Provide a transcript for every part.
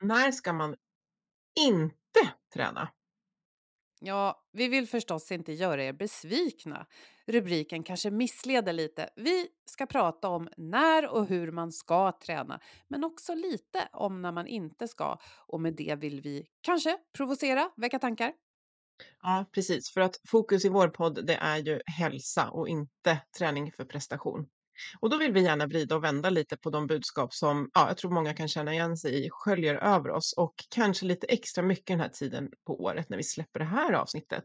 när ska man inte träna? Ja, vi vill förstås inte göra er besvikna. Rubriken kanske missleder lite. Vi ska prata om när och hur man ska träna, men också lite om när man inte ska. Och med det vill vi kanske provocera, väcka tankar. Ja, precis. För att fokus i vår podd, det är ju hälsa och inte träning för prestation. Och då vill vi gärna vrida och vända lite på de budskap som ja, jag tror många kan känna igen sig i, sköljer över oss och kanske lite extra mycket den här tiden på året när vi släpper det här avsnittet.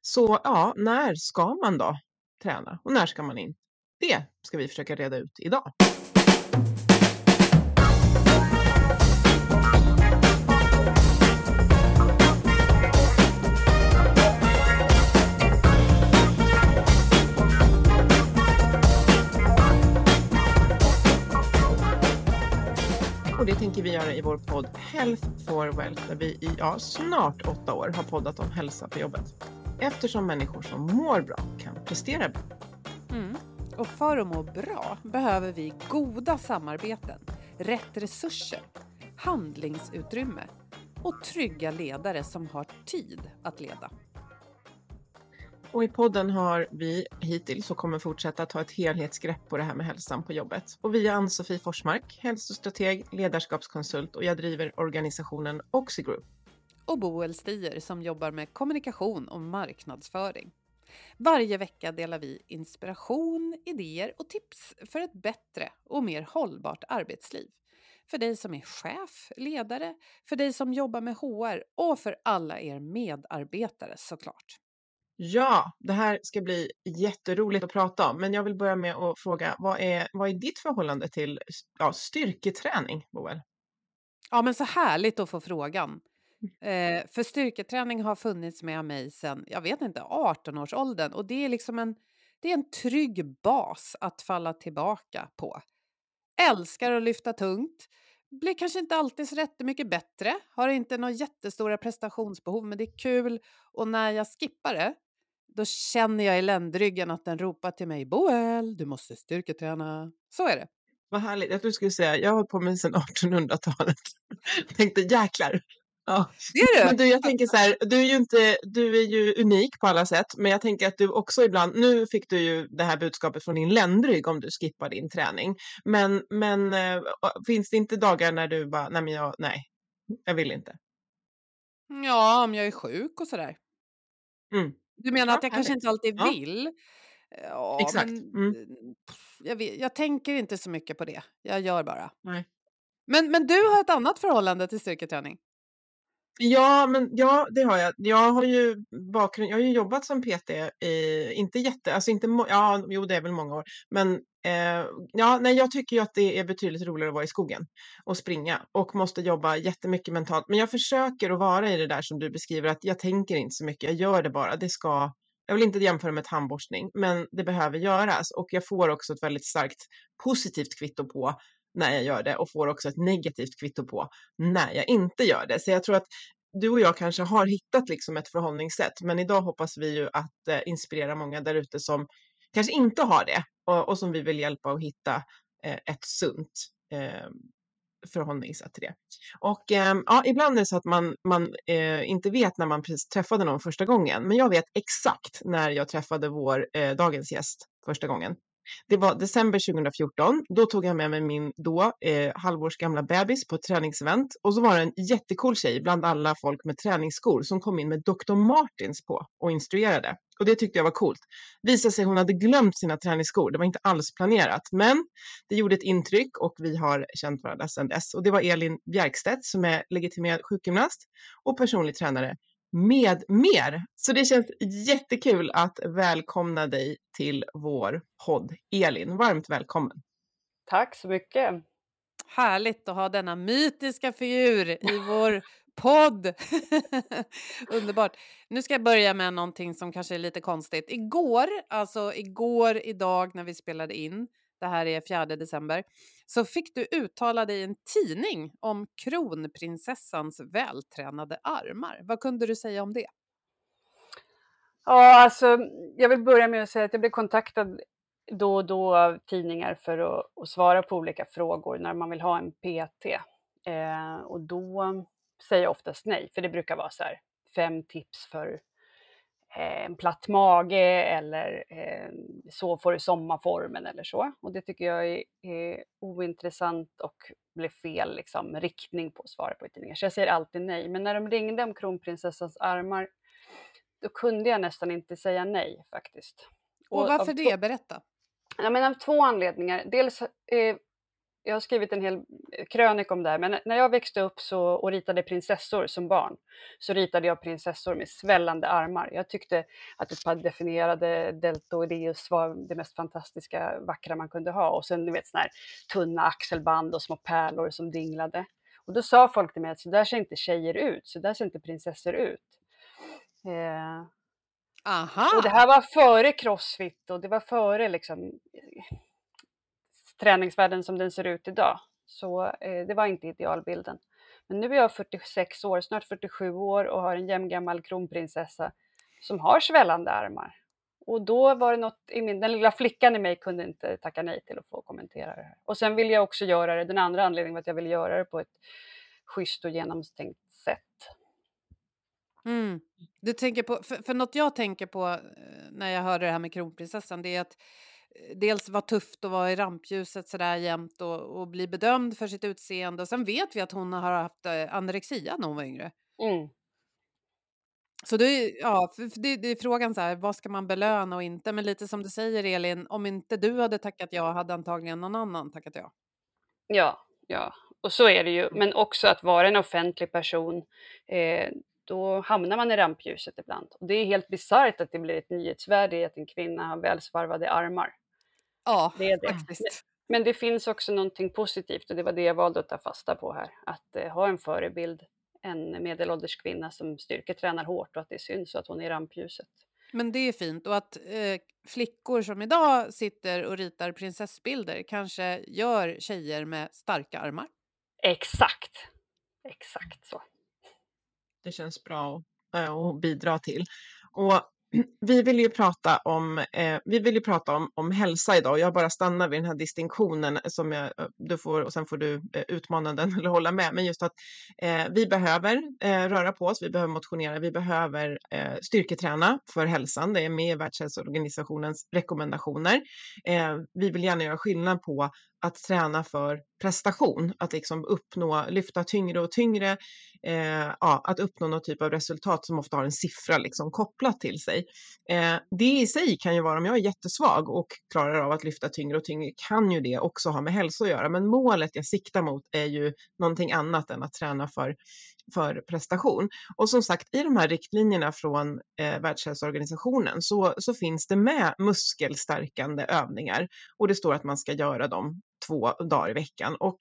Så ja, när ska man då träna och när ska man inte? Det ska vi försöka reda ut idag. Och det tänker vi göra i vår podd Health for Wealth där vi i ja, snart åtta år har poddat om hälsa på jobbet. Eftersom människor som mår bra kan prestera bra. Mm. Och för att må bra behöver vi goda samarbeten, rätt resurser, handlingsutrymme och trygga ledare som har tid att leda. Och i podden har vi hittills och kommer fortsätta ta ett helhetsgrepp på det här med hälsan på jobbet. Och vi är Ann-Sofie Forsmark, hälsostrateg, ledarskapskonsult och jag driver organisationen Oxigroup. Och Boel Stier som jobbar med kommunikation och marknadsföring. Varje vecka delar vi inspiration, idéer och tips för ett bättre och mer hållbart arbetsliv. För dig som är chef, ledare, för dig som jobbar med HR och för alla er medarbetare såklart. Ja, det här ska bli jätteroligt att prata om, men jag vill börja med att fråga vad är, vad är ditt förhållande till ja, styrketräning, Boel? Ja, men så härligt att få frågan. Eh, för styrketräning har funnits med mig sedan, jag vet inte, 18-årsåldern och det är liksom en, det är en trygg bas att falla tillbaka på. Älskar att lyfta tungt, blir kanske inte alltid så jättemycket bättre, har inte några jättestora prestationsbehov, men det är kul och när jag skippar det, då känner jag i ländryggen att den ropar till mig Boel, du måste styrketräna. Så är det. Vad härligt. att du skulle säga, jag har hållit på med sedan 1800-talet. Tänkte jäklar, Ja. Det är du. Men du, jag tänker så här, du är ju inte, du är ju unik på alla sätt, men jag tänker att du också ibland, nu fick du ju det här budskapet från din ländrygg om du skippar din träning, men, men äh, finns det inte dagar när du bara, nej men jag, nej, jag vill inte? Ja, om jag är sjuk och sådär. Mm. Du menar att jag kanske inte alltid ja. vill? Ja, Exakt. Mm. jag, vet, jag tänker inte så mycket på det. Jag gör bara. Nej. Men, men du har ett annat förhållande till styrketräning? Ja, men ja, det har jag. Jag har ju bakgrund, jag har ju jobbat som PT, i, inte jätte, alltså inte, ja, jo det är väl många år, men eh, ja, nej, jag tycker ju att det är betydligt roligare att vara i skogen och springa och måste jobba jättemycket mentalt. Men jag försöker att vara i det där som du beskriver, att jag tänker inte så mycket, jag gör det bara. Det ska, jag vill inte jämföra med tandborstning, men det behöver göras och jag får också ett väldigt starkt positivt kvitto på när jag gör det och får också ett negativt kvitto på när jag inte gör det. Så jag tror att du och jag kanske har hittat liksom ett förhållningssätt, men idag hoppas vi ju att eh, inspirera många där ute som kanske inte har det och, och, som vi vill hjälpa att hitta eh, ett sunt eh, förhållningssätt till det. Och eh, ja, ibland är det så att man, man eh, inte vet när man precis träffade någon första gången, men jag vet exakt när jag träffade vår eh, dagens gäst första gången. Det var december 2014. Då tog jag med mig min då eh, halvårs gamla bebis på ett träningsevent och så var det en jättecool tjej bland alla folk med träningsskor som kom in med Dr. Martins på och instruerade. Och det tyckte jag var coolt. Visade sig hon hade glömt sina träningsskor. Det var inte alls planerat, men det gjorde ett intryck och vi har känt varandra sedan dess. Och det var Elin Bjerkstedt som är legitimerad sjukgymnast och personlig tränare med mer. Så det känns jättekul att välkomna dig till vår podd. Elin, varmt välkommen. Tack så mycket. Härligt att ha denna mytiska figur i vår podd. Underbart. Nu ska jag börja med någonting som kanske är lite konstigt. Igår, alltså igår idag när vi spelade in, det här är 4 december, så fick du uttala dig i en tidning om kronprinsessans vältränade armar. Vad kunde du säga om det? Ja, alltså, jag vill börja med att säga att jag blir kontaktad då och då av tidningar för att, att svara på olika frågor när man vill ha en PT. Eh, och då säger jag oftast nej, för det brukar vara så här fem tips för en platt mage eller eh, så får du sommarformen eller så. Och det tycker jag är, är ointressant och blir fel liksom, riktning på svaret på i tidningar. Så jag säger alltid nej. Men när de ringde om kronprinsessans armar, då kunde jag nästan inte säga nej faktiskt. Och varför det? Berätta. Ja, men av två anledningar. Dels eh, jag har skrivit en hel eh, krönik om det här, men när jag växte upp så, och ritade prinsessor som barn så ritade jag prinsessor med svällande armar. Jag tyckte att ett par definierade deltoideus var det mest fantastiska, vackra man kunde ha. Och sen du vet sådana här tunna axelband och små pärlor som dinglade. Och då sa folk till mig att så där ser inte tjejer ut, så där ser inte prinsessor ut. Eh, Aha. Och det här var före crossfit och det var före liksom träningsvärlden som den ser ut idag. Så eh, det var inte idealbilden. Men nu är jag 46 år, snart 47 år och har en jämngammal kronprinsessa som har svällande armar. Och då var det något i min, den lilla flickan i mig kunde inte tacka nej till att få kommentera det här. Och sen vill jag också göra det, den andra anledningen var att jag ville göra det på ett schysst och genomtänkt sätt. Mm. Du tänker på, för, för något jag tänker på eh, när jag hörde det här med kronprinsessan det är att Eh, dels vara tufft och vara i rampljuset sådär jämt och, och bli bedömd för sitt utseende. Och sen vet vi att hon har haft eh, anorexia när hon var yngre. Mm. Så det, ja, det, det är frågan så här, vad ska man belöna och inte? Men lite som du säger Elin, om inte du hade tackat ja hade antagligen någon annan tackat ja. Ja, ja, och så är det ju. Men också att vara en offentlig person, eh, då hamnar man i rampljuset ibland. Och det är helt bisarrt att det blir ett nyhetsvärde i att en kvinna har välsvarvade armar. Ja, det är det. faktiskt. Men det finns också någonting positivt och det var det jag valde att ta fasta på här. Att eh, ha en förebild, en medelålders kvinna som styrketränar hårt och att det syns och att hon är i rampljuset. Men det är fint och att eh, flickor som idag sitter och ritar prinsessbilder kanske gör tjejer med starka armar. Exakt, exakt så. Det känns bra att, äh, att bidra till. Och vi vill ju prata om, eh, vi vill ju prata om, om hälsa idag. Jag bara stannar vid den här distinktionen som jag, eh, du får och sen får du eh, utmana den eller hålla med. Men just att eh, vi behöver eh, röra på oss, vi behöver motionera, vi behöver eh, styrketräna för hälsan. Det är med i Världshälsoorganisationens rekommendationer. Eh, vi vill gärna göra skillnad på att träna för prestation, att liksom uppnå, lyfta tyngre och tyngre, eh, ja, att uppnå någon typ av resultat som ofta har en siffra liksom kopplat till sig. Eh, det i sig kan ju vara, om jag är jättesvag och klarar av att lyfta tyngre och tyngre, kan ju det också ha med hälsa att göra. Men målet jag siktar mot är ju någonting annat än att träna för för prestation. Och som sagt, i de här riktlinjerna från eh, Världshälsoorganisationen så, så finns det med muskelstärkande övningar och det står att man ska göra dem två dagar i veckan. Och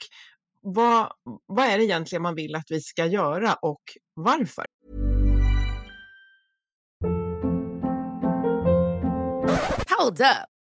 vad, vad är det egentligen man vill att vi ska göra och varför? Hold up.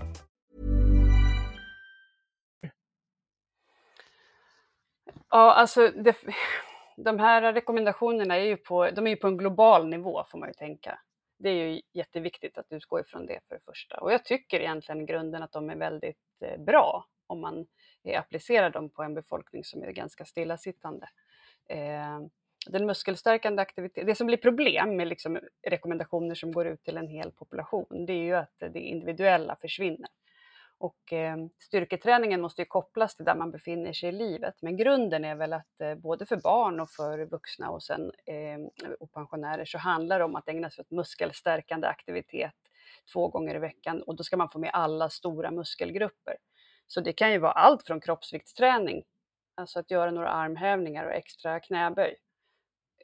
Ja, alltså det, de här rekommendationerna är ju på, de är ju på en global nivå får man ju tänka. Det är ju jätteviktigt att utgå ifrån det för det första. Och jag tycker egentligen i grunden att de är väldigt eh, bra om man eh, applicerar dem på en befolkning som är ganska stillasittande. Eh, den muskelstärkande aktiviteten, det som blir problem med liksom rekommendationer som går ut till en hel population, det är ju att det individuella försvinner. Och eh, styrketräningen måste ju kopplas till där man befinner sig i livet. Men grunden är väl att eh, både för barn och för vuxna och, sen, eh, och pensionärer så handlar det om att ägna sig åt muskelstärkande aktivitet två gånger i veckan och då ska man få med alla stora muskelgrupper. Så det kan ju vara allt från kroppsviktsträning, alltså att göra några armhävningar och extra knäböj,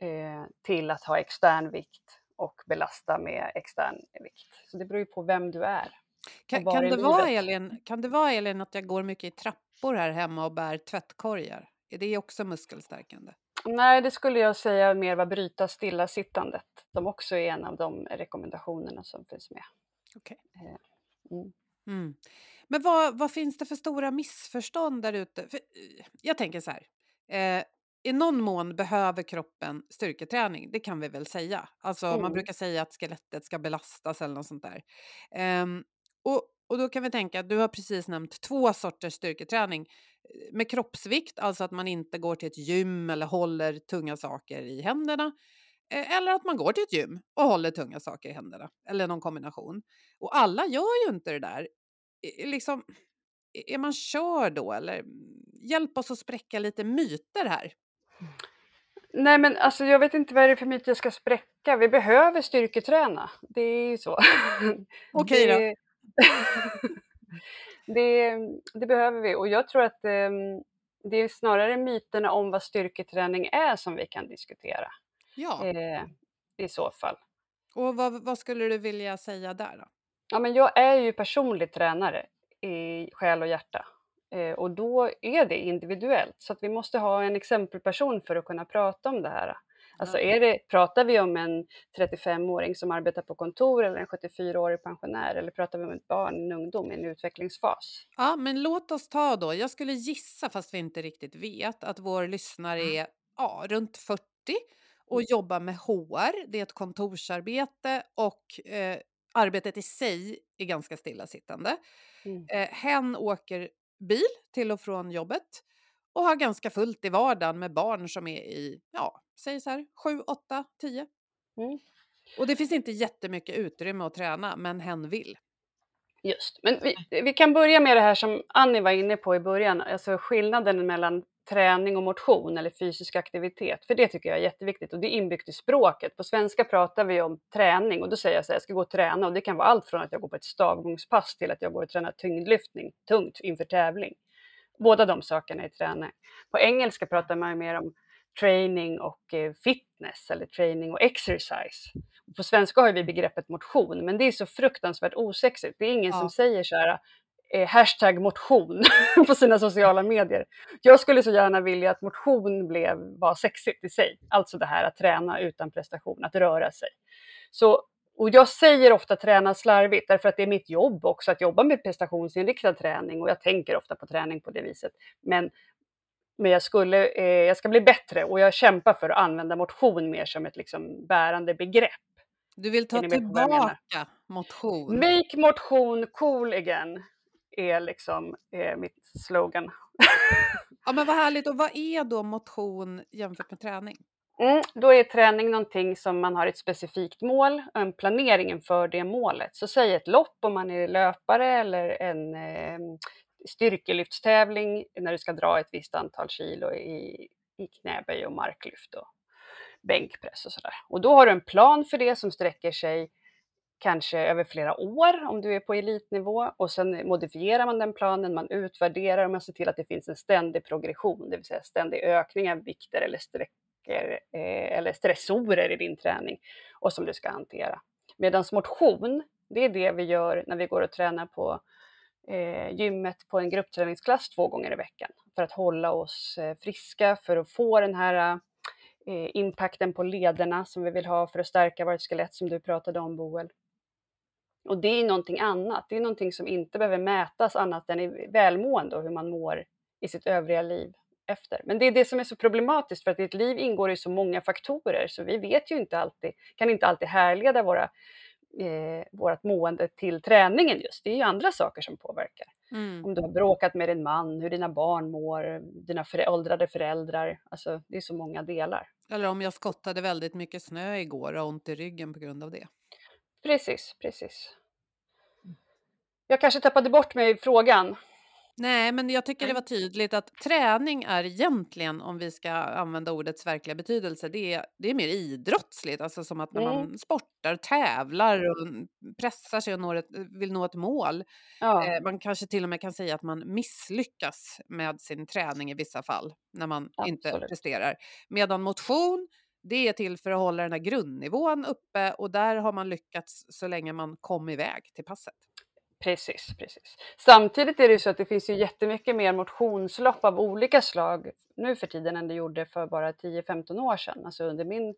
eh, till att ha extern vikt och belasta med extern vikt. Så det beror ju på vem du är. Kan, kan, det vara. Elin, kan det vara Elin att jag går mycket i trappor här hemma och bär tvättkorgar? Är det också muskelstärkande? Nej, det skulle jag säga mer var bryta stillasittandet, som också är en av de rekommendationerna som finns med. Okej. Eh, mm. Mm. Men vad, vad finns det för stora missförstånd där ute? Jag tänker så här. Eh, I någon mån behöver kroppen styrketräning, det kan vi väl säga. Alltså man Mm. brukar säga att skelettet ska belastas eller något sånt där. Ehm, och, då kan vi tänka att du har precis nämnt två sorters styrketräning. Eh, Med kroppsvikt, alltså att man inte går till ett gym eller håller tunga saker i händerna. Eh, Eller att man går till ett gym och håller tunga saker i händerna. Eller någon kombination. Och alla gör ju inte det där. Liksom, är man kör då eller? Hjälp oss att spräcka lite myter här. Nej, men alltså jag vet inte vad det är för myt jag ska spräcka. Vi behöver styrketräna. Det är ju så. Okej då. det, det, behöver vi och jag tror att eh, det är snarare myterna om vad styrketräning är som vi kan diskutera Ja, eh, i så fall. och vad, vad skulle du vilja säga där då? Ja, men jag är ju personlig tränare i själ och hjärta eh, och då är det individuellt så att vi måste ha en exempelperson för att kunna prata om det här. Alltså är det, pratar vi om en 35-åring som arbetar på kontor eller en 74-årig pensionär eller pratar vi om ett barn, en ungdom i en utvecklingsfas? Ja, men låt oss ta då. Jag skulle gissa, fast vi inte riktigt vet, att vår lyssnare är ja, runt 40 och jobbar med HR. Det är ett kontorsarbete och eh, arbetet i sig är ganska stillasittande. Mm. Eh, hen åker bil till och från jobbet och har ganska fullt i vardagen med barn som är i, ja, säg så här, 7, 8, 10. Mm. Och det finns inte jättemycket utrymme att träna, men hen vill. Just, men vi, vi kan börja med det här som Annie var inne på i början, alltså skillnaden mellan träning och motion eller fysisk aktivitet, för det tycker jag är jätteviktigt och det är inbyggt i språket. På svenska pratar vi om träning och då säger jag så här, jag ska gå och träna och det kan vara allt från att jag går på ett stavgångspass till att jag går och tränar tyngdlyftning, tungt inför tävling. Båda de sakerna är träning. På engelska pratar man mer om training och eh, fitness eller training och exercise. På svenska har vi begreppet motion, men det är så fruktansvärt osexigt. Det är ingen Ja. som säger så här eh, hashtag motion på sina sociala medier. Jag skulle så gärna vilja att motion blev, var sexigt i sig. Alltså det här att träna utan prestation, att röra sig. Så, och jag säger ofta träna slarvigt därför att det är mitt jobb också att jobba med prestationsinriktad träning och jag tänker ofta på träning på det viset. Men, men jag, skulle, eh, jag ska bli bättre och jag kämpar för att använda motion mer som ett liksom, bärande begrepp. Du vill ta tillbaka motion. Make motion cool again är liksom eh, mitt slogan. Ja, men vad härligt. Och vad är då motion jämfört med träning? Mm, då är träning någonting som man har ett specifikt mål och en planering inför det målet. Så säg ett lopp om man är löpare eller en eh, styrkelyftstävling när du ska dra ett visst antal kilo i, i knäböj och marklyft och bänkpress och sådär. Och då har du en plan för det som sträcker sig kanske över flera år om du är på elitnivå och sen modifierar man den planen, man utvärderar och man ser till att det finns en ständig progression, det vill säga ständig ökning av vikter eller saker eh, eller stressorer i din träning och som du ska hantera. Medan motion, det är det vi gör när vi går och tränar på eh, gymmet på en gruppträningsklass två gånger i veckan för att hålla oss eh, friska, för att få den här eh, impacten på lederna som vi vill ha för att stärka vårt skelett som du pratade om Boel. Och det är någonting annat, det är någonting som inte behöver mätas annat än i välmående och hur man mår i sitt övriga liv efter. Men det är det som är så problematiskt för att i ett liv ingår det så många faktorer så vi vet ju inte alltid, kan inte alltid härleda våra, eh, vårt mående till träningen just. Det är ju andra saker som påverkar. Mm. Om du har bråkat med din man, hur dina barn mår, dina föråldrade föräldrar. Alltså det är så många delar. Eller om jag skottade väldigt mycket snö igår och har ont i ryggen på grund av det. Precis, precis. Jag kanske tappade bort mig i frågan. Nej, men jag tycker det var tydligt att träning är egentligen, om vi ska använda ordets verkliga betydelse, det är, det är mer idrottsligt. Alltså som att när Mm. man sportar, tävlar och pressar sig och når ett, vill nå ett mål. Ja, Eh, man kanske till och med kan säga att man misslyckas med sin träning i vissa fall, när man inte Absolut. presterar. Medan motion, det är till för att hålla den här grundnivån uppe och där har man lyckats så länge man kom iväg till passet precis, precis. Samtidigt är det ju så att det finns ju jättemycket mer motionslopp av olika slag nu för tiden än det gjorde för bara 10-15 år sedan. Alltså under min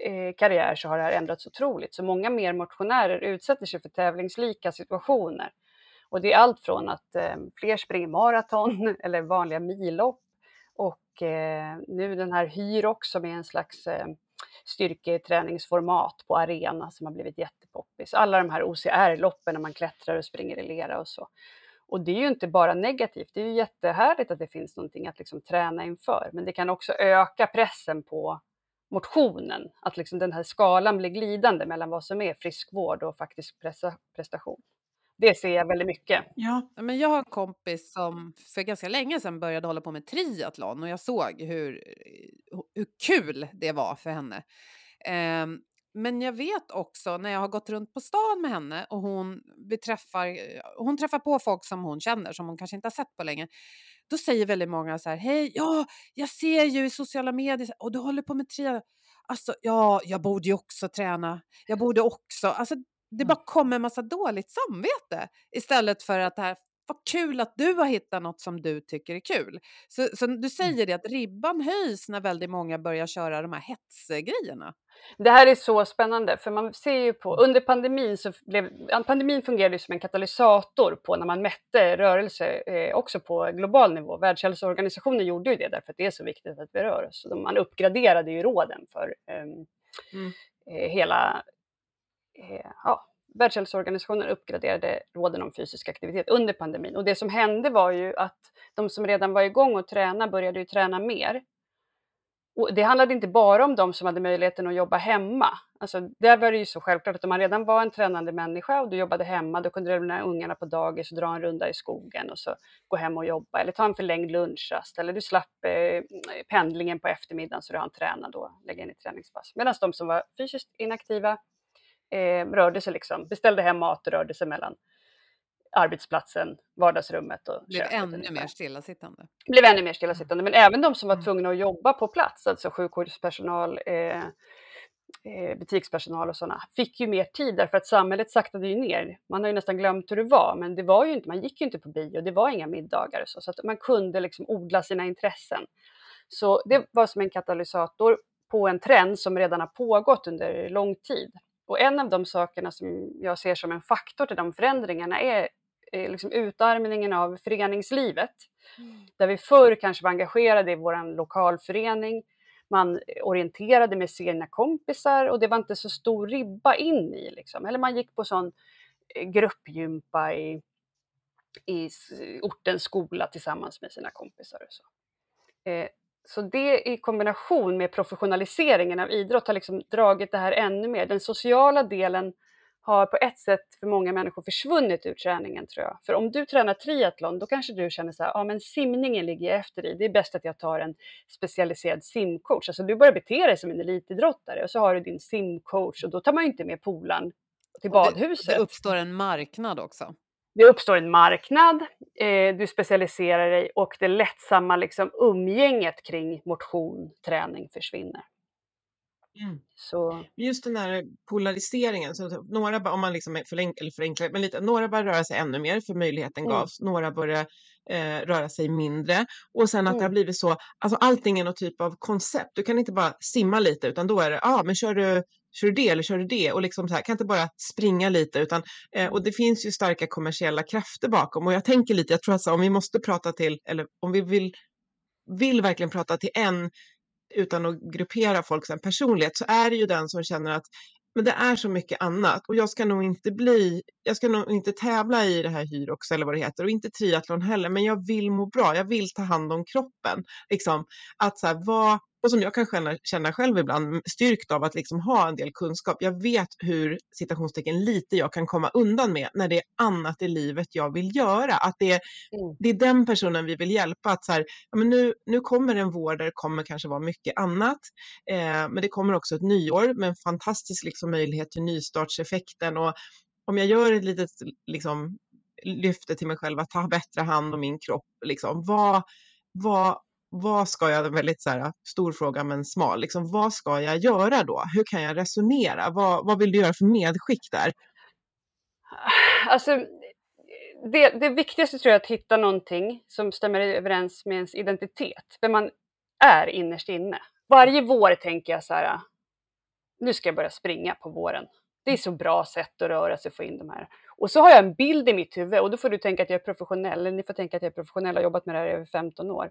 eh, karriär så har det här ändrats otroligt. Så många mer motionärer utsätter sig för tävlingslika situationer. Och det är allt från att eh, fler springer maraton eller vanliga millopp och eh, nu den här Hyrox som är en slags eh, styrketräningsformat på arena som har blivit jättepoppis. Alla de här OCR-loppen när man klättrar och springer i lera och så. Och det är ju inte bara negativt, det är ju jättehärligt att det finns någonting att liksom träna inför, men det kan också öka pressen på motionen, att liksom den här skalan blir glidande mellan vad som är friskvård och faktisk prestation. Det ser jag väldigt mycket. Ja, Men jag har en kompis som för ganska länge sedan började hålla på med triathlon och jag såg hur, hur kul det var för henne. Ehm, men jag vet också när jag har gått runt på stan med henne och hon, vi träffar, hon träffar på folk som hon känner som hon kanske inte har sett på länge. Då säger väldigt många så här, hej, ja, jag ser ju i sociala medier och du håller på med triathlon. Alltså, ja, jag borde ju också träna. Jag borde också. Alltså, det bara kommer en massa dåligt samvete istället för att det här, vad kul att du har hittat något som du tycker är kul. Så, så du säger det att ribban höjs när väldigt många börjar köra de här hetsgrejerna. Det här är så spännande för man ser ju på under pandemin så blev pandemin fungerade som en katalysator på när man mätte rörelse eh, också på global nivå. Världshälsoorganisationen gjorde ju det därför att det är så viktigt att vi rör oss. Man uppgraderade ju råden för ehm, Mm. eh, hela eh, ja, Världshälsoorganisationen uppgraderade råden om fysisk aktivitet under pandemin. Och det som hände var ju att de som redan var igång och träna började ju träna mer. Och det handlade inte bara om de som hade möjligheten att jobba hemma. Alltså, där var det ju så självklart att om man redan var en tränande människa och du jobbade hemma, då kunde du lämna ungarna på dagis och dra en runda i skogen och så gå hem och jobba. Eller ta en förlängd lunchrast. Eller du slapp eh, pendlingen på eftermiddagen så du hann träna då, lägga in ett träningspass. Medan de som var fysiskt inaktiva eh, rörde sig liksom, beställde hem mat och rörde sig mellan arbetsplatsen, vardagsrummet och Blev köket ännu mer stillasittande. blev ännu mer stillasittande. Men även de som var Mm. tvungna att jobba på plats, alltså sjukvårdspersonal, eh, eh, butikspersonal och sådana, fick ju mer tid därför att samhället saktade ju ner. Man har ju nästan glömt hur det var, men det var ju inte, man gick ju inte på bio, det var inga middagar och så, så att man kunde liksom odla sina intressen. Så det var som en katalysator på en trend som redan har pågått under lång tid. Och en av de sakerna som jag ser som en faktor till de förändringarna är eh, liksom utarmningen av föreningslivet. Där vi förr kanske var engagerade i vår lokalförening, man orienterade med sina kompisar och det var inte så stor ribba in i. Liksom. Eller man gick på sån eh, gruppgympa i, i ortens skola tillsammans med sina kompisar. Och så. Eh, så det i kombination med professionaliseringen av idrott har liksom dragit det här ännu mer. Den sociala delen har på ett sätt för många människor försvunnit ur träningen tror jag. För om du tränar triathlon då kanske du känner så här, ja men simningen ligger jag efter i. Det är bäst att jag tar en specialiserad simcoach. Alltså du börjar bete dig som en elitidrottare och så har du din simcoach och då tar man ju inte med polaren till Och det, badhuset. det uppstår en marknad också. Det uppstår en marknad, eh, du specialiserar dig och det lättsamma liksom, umgänget kring motion, träning försvinner. Mm. Så Just den här polariseringen, så några, om man liksom är förenk, eller förenklar, men lite, några börjar röra sig ännu mer för möjligheten Mm. gavs, några börjar eh, röra sig mindre och sen att det har Mm. blivit så, alltså allting är någon typ av koncept, du kan inte bara simma lite utan då är det, ja ah, men kör du, kör du det eller kör du det? Och liksom så här, kan inte bara springa lite utan, eh, och det finns ju starka kommersiella krafter bakom. Och jag tänker lite, jag tror att så, om vi måste prata till, eller om vi vill vill verkligen prata till en utan att gruppera folks personlighet så är det ju den som känner att men det är så mycket annat. Och jag ska nog inte bli, jag ska nog inte tävla i det här Hyrox eller vad det heter och inte triathlon heller, men jag vill må bra, jag vill ta hand om kroppen. Liksom, att så här, vad, och som jag kan känna, känna själv ibland, styrkt av att liksom ha en del kunskap. Jag vet hur citationstecken lite jag kan komma undan med när det är annat i livet jag vill göra. Att det är, mm. det är den personen vi vill hjälpa. Att så här, ja, men nu, nu kommer en vår där det kommer kanske vara mycket annat. Eh, men det kommer också ett nyår med en fantastisk liksom, möjlighet till nystartseffekten. Och om jag gör ett litet liksom, lyfte till mig själv att ta bättre hand om min kropp, liksom, vad, vad, vad ska jag, väldigt så här, stor fråga men smal, liksom, vad ska jag göra då? Hur kan jag resonera? Vad, vad vill du göra för medskick där? Alltså, det, det viktigaste tror jag är att hitta någonting som stämmer överens med ens identitet, vem man är innerst inne. Varje vår tänker jag så här, nu ska jag börja springa på våren. Det är så bra sätt att röra sig och få in de här. Och så har jag en bild i mitt huvud och då får du tänka att jag är professionell, eller ni får tänka att jag är professionell och har jobbat med det här i över 15 år.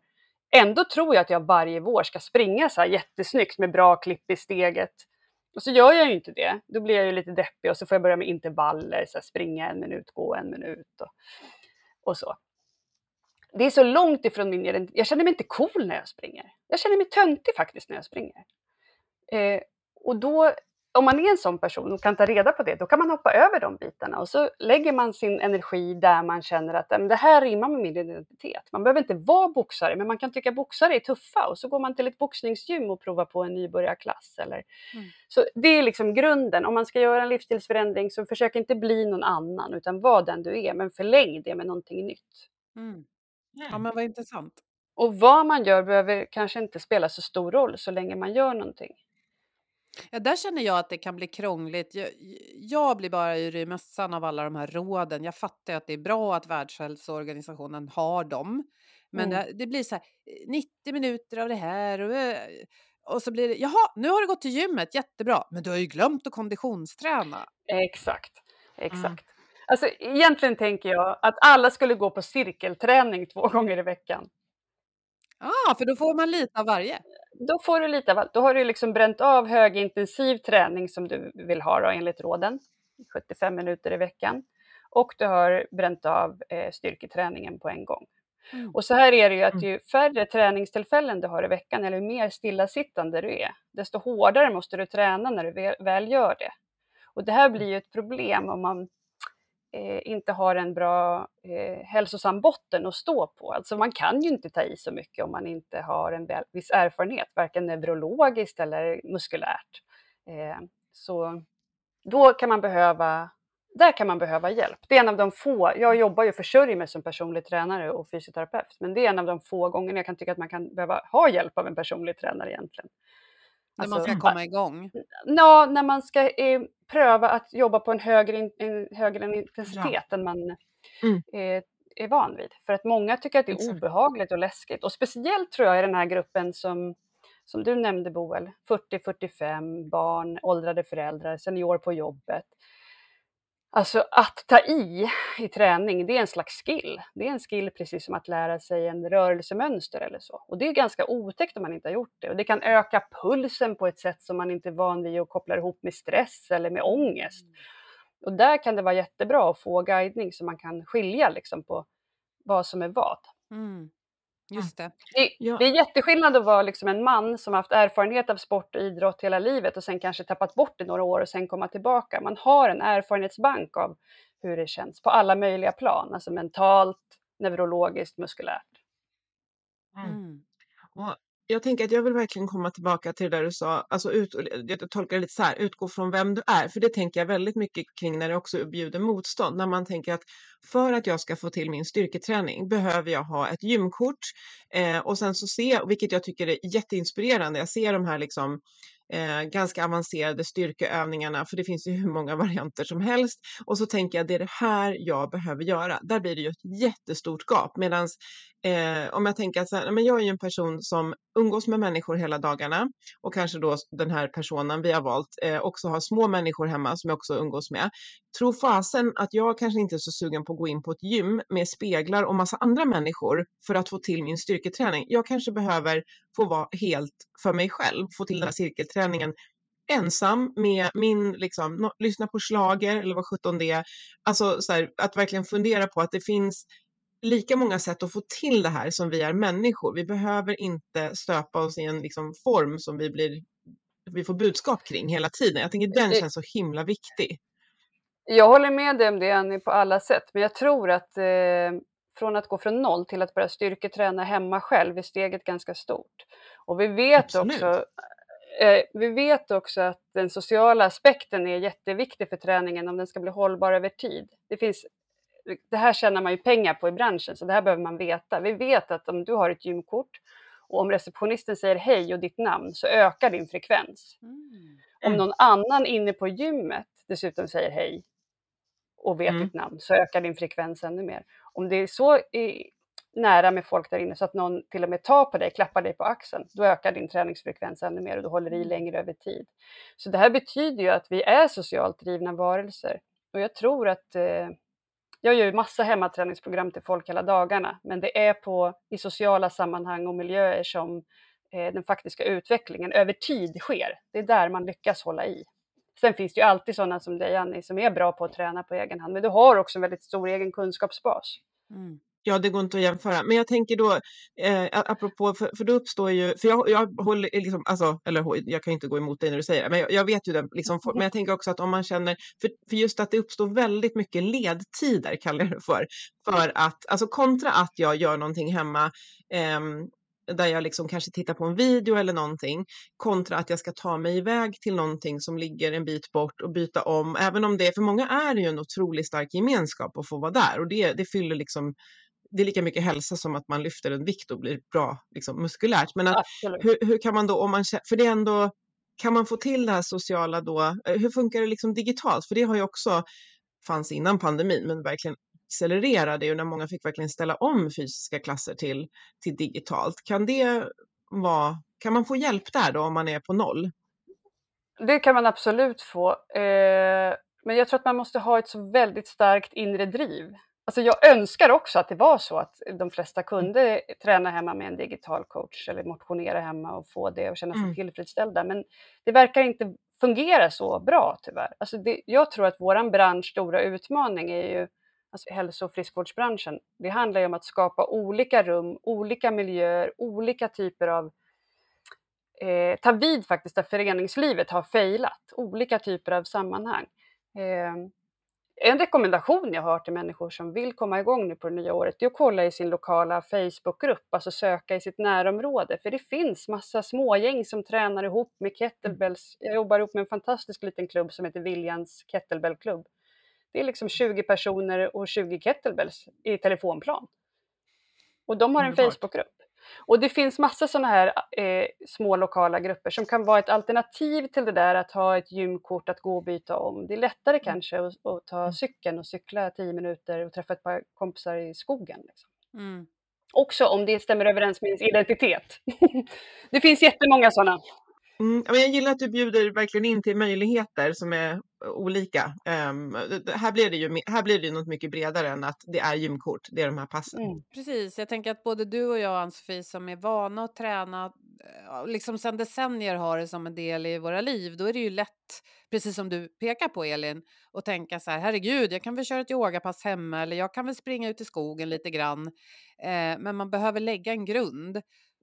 Ändå tror jag att jag varje vår ska springa så här jättesnyggt med bra klipp i steget. Och så gör jag ju inte det. Då blir jag ju lite deppig och så får jag börja med intervaller, så här springa en minut, gå en minut och, och så. Det är så långt ifrån min identitet. Jag känner mig inte cool när jag springer. Jag känner mig töntig faktiskt när jag springer. Eh, och då om man är en sån person och kan ta reda på det, då kan man hoppa över de bitarna och så lägger man sin energi där man känner att det här rimmar med min identitet. Man behöver inte vara boxare, men man kan tycka boxare är tuffa och så går man till ett boxningsgym och provar på en nybörjarklass. Eller... Mm. Så det är liksom grunden. Om man ska göra en livsstilsförändring så försök inte bli någon annan, utan var den du är, men förläng det med någonting nytt. Mm. Ja, men vad intressant. Och vad man gör behöver kanske inte spela så stor roll så länge man gör någonting. Ja, där känner jag att det kan bli krångligt. Jag, jag blir bara yr i mössan av alla de här råden. Jag fattar att det är bra att Världshälsoorganisationen har dem. Men mm. det, det, blir så här 90 eh, minuter av det här och, eh, och så blir det, jaha, nu har du gått till gymmet, jättebra, men du har ju glömt att konditionsträna. Exakt, exakt. Mm. Alltså egentligen tänker jag att alla skulle gå på cirkelträning två gånger i veckan. Ja, ah, för då får man lite av varje då får du lite av allt. Då har du liksom bränt av högintensiv träning som du vill ha då, enligt råden, 75 minuter i veckan. Och du har bränt av eh, styrketräningen på en gång. Mm. Och så här är det ju att mm. ju färre träningstillfällen du har i veckan eller ju mer stillasittande du är, desto hårdare måste du träna när du väl gör det. Och det här blir ju ett problem om man Eh, inte har en bra eh, hälsosam botten att stå på. Alltså man kan ju inte ta i så mycket om man inte har en viss erfarenhet, varken neurologiskt eller muskulärt. Eh, så då kan man behöva där kan man behöva hjälp. Det är en av de få, jag jobbar ju och försörjer mig som personlig tränare och fysioterapeut, men det är en av de få gångerna jag kan tycka att man kan behöva ha hjälp av en personlig tränare egentligen. När alltså, man ska komma igång? Ja, när man ska eh, pröva att jobba på en högre, en högre intensitet ja. än man mm. eh, är van vid. För att många tycker att det är Exakt. obehagligt och läskigt. Och speciellt tror jag i den här gruppen som, som du nämnde Boel, 40-45 barn, åldrade föräldrar, senior på jobbet. Alltså att ta i i träning, det är en slags skill. Det är en skill precis som att lära sig en rörelsemönster eller så. Och det är ganska otäckt om man inte har gjort det. Och det kan öka pulsen på ett sätt som man inte är van vid och kopplar ihop med stress eller med ångest. Mm. Och där kan det vara jättebra att få guidning så man kan skilja liksom på vad som är vad. Mm. Just det. Det, ja. det är jätteskillnad att vara liksom en man som haft erfarenhet av sport och idrott hela livet och sen kanske tappat bort det några år och sen komma tillbaka. Man har en erfarenhetsbank av hur det känns på alla möjliga plan, alltså mentalt, neurologiskt, muskulärt. Mm. mm. Och jag tänker att jag vill verkligen komma tillbaka till det där du sa, alltså ut, jag tolkar det lite så här, utgå från vem du är, för det tänker jag väldigt mycket kring när det också bjuder motstånd, när man tänker att för att jag ska få till min styrketräning behöver jag ha ett gymkort. Eh, och sen så se, vilket jag tycker är jätteinspirerande, jag ser de här liksom eh, ganska avancerade styrkeövningarna, för det finns ju hur många varianter som helst. Och så tänker jag det är det här jag behöver göra. Där blir det ju ett jättestort gap. Medan eh, om jag tänker att så här, men jag är ju en person som umgås med människor hela dagarna och kanske då den här personen vi har valt eh, också har små människor hemma som jag också umgås med. Tro fasen att jag kanske inte är så sugen på att gå in på ett gym med speglar och massa andra människor för att få till min styrketräning. Jag kanske behöver få vara helt för mig själv, få till den här cirkelträningen ensam med min, liksom, no, lyssna på slager eller vad sjutton det är. Alltså så här, att verkligen fundera på att det finns lika många sätt att få till det här som vi är människor. Vi behöver inte stöpa oss i en liksom, form som vi, blir, vi får budskap kring hela tiden. Jag tänker den känns så himla viktig. Jag håller med dig om det Annie på alla sätt, men jag tror att eh, från att gå från noll till att börja styrketräna hemma själv är steget ganska stort. Och vi vet Absolut. också eh, vi vet också att den sociala aspekten är jätteviktig för träningen om den ska bli hållbar över tid. Det, finns, det här tjänar man ju pengar på i branschen, så det här behöver man veta. Vi vet att om du har ett gymkort och om receptionisten säger hej och ditt namn så ökar din frekvens. Mm. Om någon annan inne på gymmet dessutom säger hej och vet Mm. ditt namn så ökar din frekvens ännu mer. Om det är så i, nära med folk där inne så att någon till och med tar på dig, klappar dig på axeln, då ökar din träningsfrekvens ännu mer och du håller i längre över tid. Så det här betyder ju att vi är socialt drivna varelser. Och jag tror att eh, jag gör ju massa hemmaträningsprogram till folk hela dagarna, men det är på, i sociala sammanhang och miljöer som eh, den faktiska utvecklingen över tid sker. Det är där man lyckas hålla i. Sen finns det ju alltid sådana som dig, Annie, som är bra på att träna på egen hand, men du har också en väldigt stor egen kunskapsbas. Mm. Ja, det går inte att jämföra. Men jag tänker då, eh, apropå, för, för då uppstår ju, för jag, jag håller eh, liksom, alltså, eller jag kan ju inte gå emot dig när du säger det, men jag, jag vet ju det, liksom, men jag tänker också att om man känner, för, för just att det uppstår väldigt mycket ledtider, kallar jag det för, för att, alltså kontra att jag gör någonting hemma, eh, där jag liksom kanske tittar på en video eller någonting, kontra att jag ska ta mig iväg till någonting som ligger en bit bort och byta om, även om det, för många är det ju en otroligt stark gemenskap att få vara där och det, det fyller liksom det är lika mycket hälsa som att man lyfter en vikt och blir bra liksom, muskulärt. Men att, hur, hur kan man då, om man, för det är ändå, kan man få till det här sociala då, eh, hur funkar det liksom digitalt? För det har ju också, fanns innan pandemin, men verkligen accelererade ju när många fick verkligen ställa om fysiska klasser till, till digitalt. Kan det vara, kan man få hjälp där då om man är på noll? Det kan man absolut få. Eh, men jag tror att man måste ha ett så väldigt starkt inre driv. Alltså jag önskar också att det var så att de flesta kunde träna hemma med en digital coach eller motionera hemma och få det och känna sig Mm. tillfredsställda. Men det verkar inte fungera så bra tyvärr. Alltså det, jag tror att våran bransch stora utmaning är ju alltså hälso och friskvårdsbranschen. Det handlar ju om att skapa olika rum, olika miljöer, olika typer av eh, ta vid faktiskt där föreningslivet har failat, olika typer av sammanhang. Eh, en rekommendation jag har till människor som vill komma igång nu på det nya året är att kolla i sin lokala Facebookgrupp, alltså söka i sitt närområde, för det finns massa smågäng som tränar ihop med kettlebells. Jag jobbar ihop med en fantastisk liten klubb som heter Viljans kettlebellklubb. Det är liksom 20 personer och 20 kettlebells i telefonplan. Och de har en. Facebookgrupp. Och det finns massa sådana här eh, små lokala grupper som kan vara ett alternativ till det där att ha ett gymkort att gå och byta om. Det är lättare kanske att, att ta cykeln och cykla 10 minuter och träffa ett par kompisar i skogen. Liksom. Mm. Också om det stämmer överens med ens identitet. det finns jättemånga sådana. Mm, men jag gillar att du bjuder verkligen in till möjligheter som är olika. Um, här, blir det ju, här blir det ju något mycket bredare än att det är gymkort, det är de här passen. Mm. Precis, jag tänker att både du och jag, Ann-Sofie, som är vana att träna, eh, liksom sedan decennier har det som en del i våra liv, då är det ju lätt, precis som du pekar på Elin, att tänka så här, herregud, jag kan väl köra ett yogapass hemma eller jag kan väl springa ut i skogen lite grann. Eh, men man behöver lägga en grund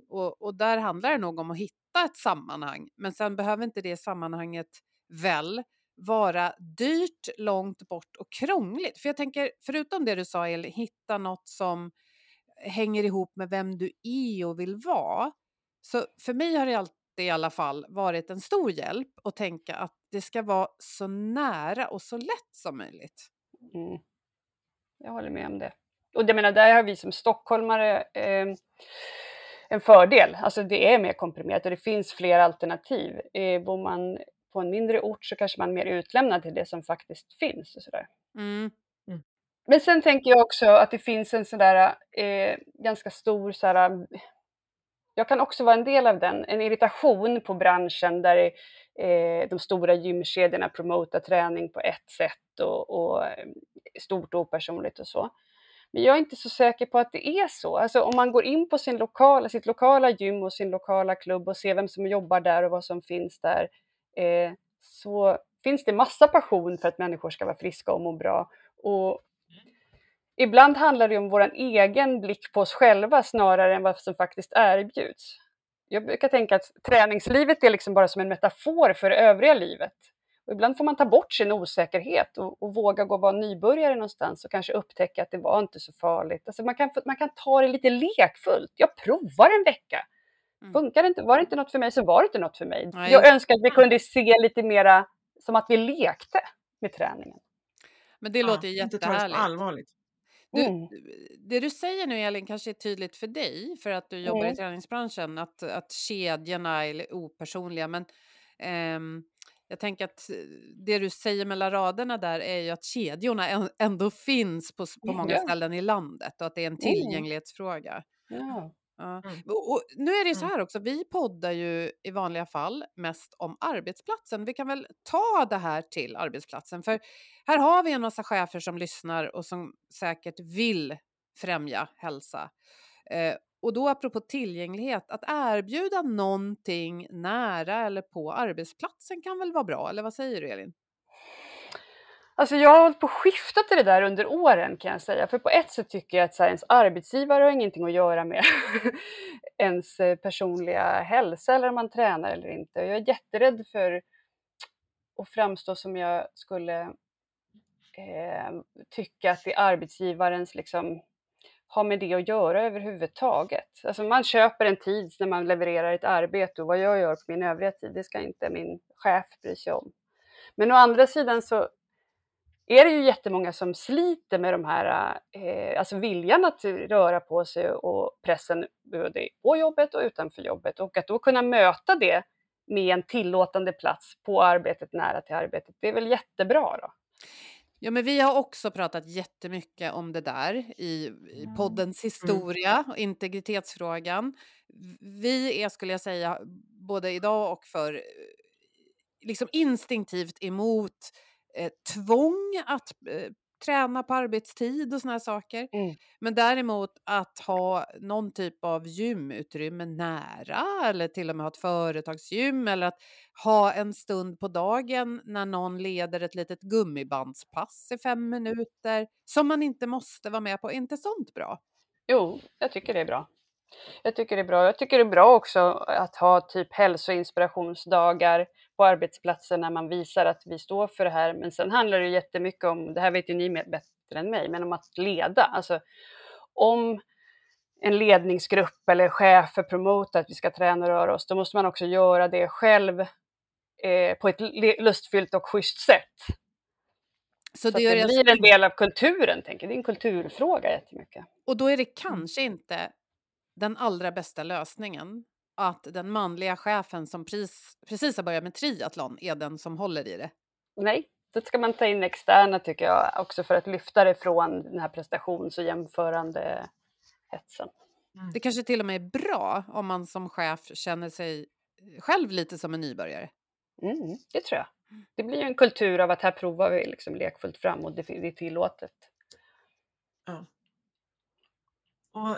och, och där handlar det nog om att hitta ett sammanhang. Men sen behöver inte det sammanhanget väl vara dyrt, långt bort och krångligt. För jag tänker, förutom det du sa Elin, hitta något som hänger ihop med vem du är och vill vara. Så för mig har det alltid i alla fall varit en stor hjälp att tänka att det ska vara så nära och så lätt som möjligt. Mm. Jag håller med om det. Och jag menar, där har vi som stockholmare eh, en fördel. Alltså det är mer komprimerat och det finns fler alternativ. Eh, bor man på en mindre ort så kanske man är mer utlämnad till det som faktiskt finns och sådär. Mm. Men sen tänker jag också att det finns en sådär eh, ganska stor sådär, jag kan också vara en del av den, en irritation på branschen där eh, de stora gymkedjorna promotar träning på ett sätt och, och eh, stort och opersonligt och så. Men jag är inte så säker på att det är så. Alltså om man går in på sin lokala, sitt lokala gym och sin lokala klubb och ser vem som jobbar där och vad som finns där, eh, så finns det massa passion för att människor ska vara friska och må bra. Och ibland handlar det om vår egen blick på oss själva snarare än vad som faktiskt erbjuds. Jag brukar tänka att träningslivet är liksom bara som en metafor för det övriga livet. Och ibland får man ta bort sin osäkerhet och, och våga gå och vara nybörjare någonstans och kanske upptäcka att det var inte så farligt. Alltså man, kan, man kan ta det lite lekfullt. Jag provar en vecka. Mm. Funkar det inte, var det inte något för mig så var det inte något för mig. Nej. Jag önskar att vi kunde se lite mera som att vi lekte med träningen. Men det låter Ja, det så jättehärligt. allvarligt. Du, Mm. Det du säger nu Elin kanske är tydligt för dig för att du jobbar i Mm. träningsbranschen att, att kedjorna är opersonliga men ehm, jag tänker att eh, det du säger mellan raderna där är ju att kedjorna än- ändå finns på, på många Ja. ställen i landet och att det är en Mm. tillgänglighetsfråga. Ja. Ja. Mm. Och, nu är det så Mm. här också, vi poddar ju i vanliga fall mest om arbetsplatsen. Vi kan väl ta det här till arbetsplatsen, för här har vi en massa chefer som lyssnar och som säkert vill främja hälsa. Eh, och då apropå tillgänglighet, att erbjuda någonting nära eller på arbetsplatsen kan väl vara bra, eller vad säger du Elin? Alltså jag har hållit på och skiftat i det där under åren kan jag säga. För på ett sätt tycker jag att så här, ens arbetsgivare har ingenting att göra med ens eh, personliga hälsa eller om man tränar eller inte. Jag är jätterädd för att framstå som jag skulle eh, tycka att det är arbetsgivarens liksom har med det att göra överhuvudtaget. Alltså man köper en tid när man levererar ett arbete och vad jag gör på min övriga tid, det ska inte min chef bry sig om. Men å andra sidan så är det ju jättemånga som sliter med de här, eh, alltså viljan att röra på sig och pressen både på jobbet och utanför jobbet. Och att då kunna möta det med en tillåtande plats på arbetet, nära till arbetet, det är väl jättebra då. Ja, men vi har också pratat jättemycket om det där i, i Mm. poddens historia och integritetsfrågan. Vi är, skulle jag säga, både idag och för liksom instinktivt emot eh, tvång att eh, träna på arbetstid och såna här saker. Mm. Men däremot att ha någon typ av gymutrymme nära eller till och med ha ett företagsgym eller att ha en stund på dagen när någon leder ett litet gummibandspass i fem minuter som man inte måste vara med på. Är inte sånt bra? Jo, jag tycker det är bra. Jag tycker det är bra. Jag tycker det är bra också att ha typ hälsoinspirationsdagar på arbetsplatsen när man visar att vi står för det här. Men sen handlar det jättemycket om, det här vet ju ni bättre än mig, men om att leda. Alltså om en ledningsgrupp eller chefer promotar att vi ska träna och röra oss, då måste man också göra det själv eh, på ett lustfyllt och schysst sätt. Så Så det gör det blir en del av kulturen, tänker. Det är en kulturfråga jättemycket. Och då är det kanske inte den allra bästa lösningen att den manliga chefen som pris, precis har börjat med triathlon är den som håller i det. Nej, då ska man ta in externa tycker jag också för att lyfta det från den här prestations och jämförande hetsen. Det kanske till och med är bra om man som chef känner sig själv lite som en nybörjare. Mm, det tror jag. Det blir ju en kultur av att här provar vi liksom lekfullt fram och det, det är tillåtet. Ja. Och,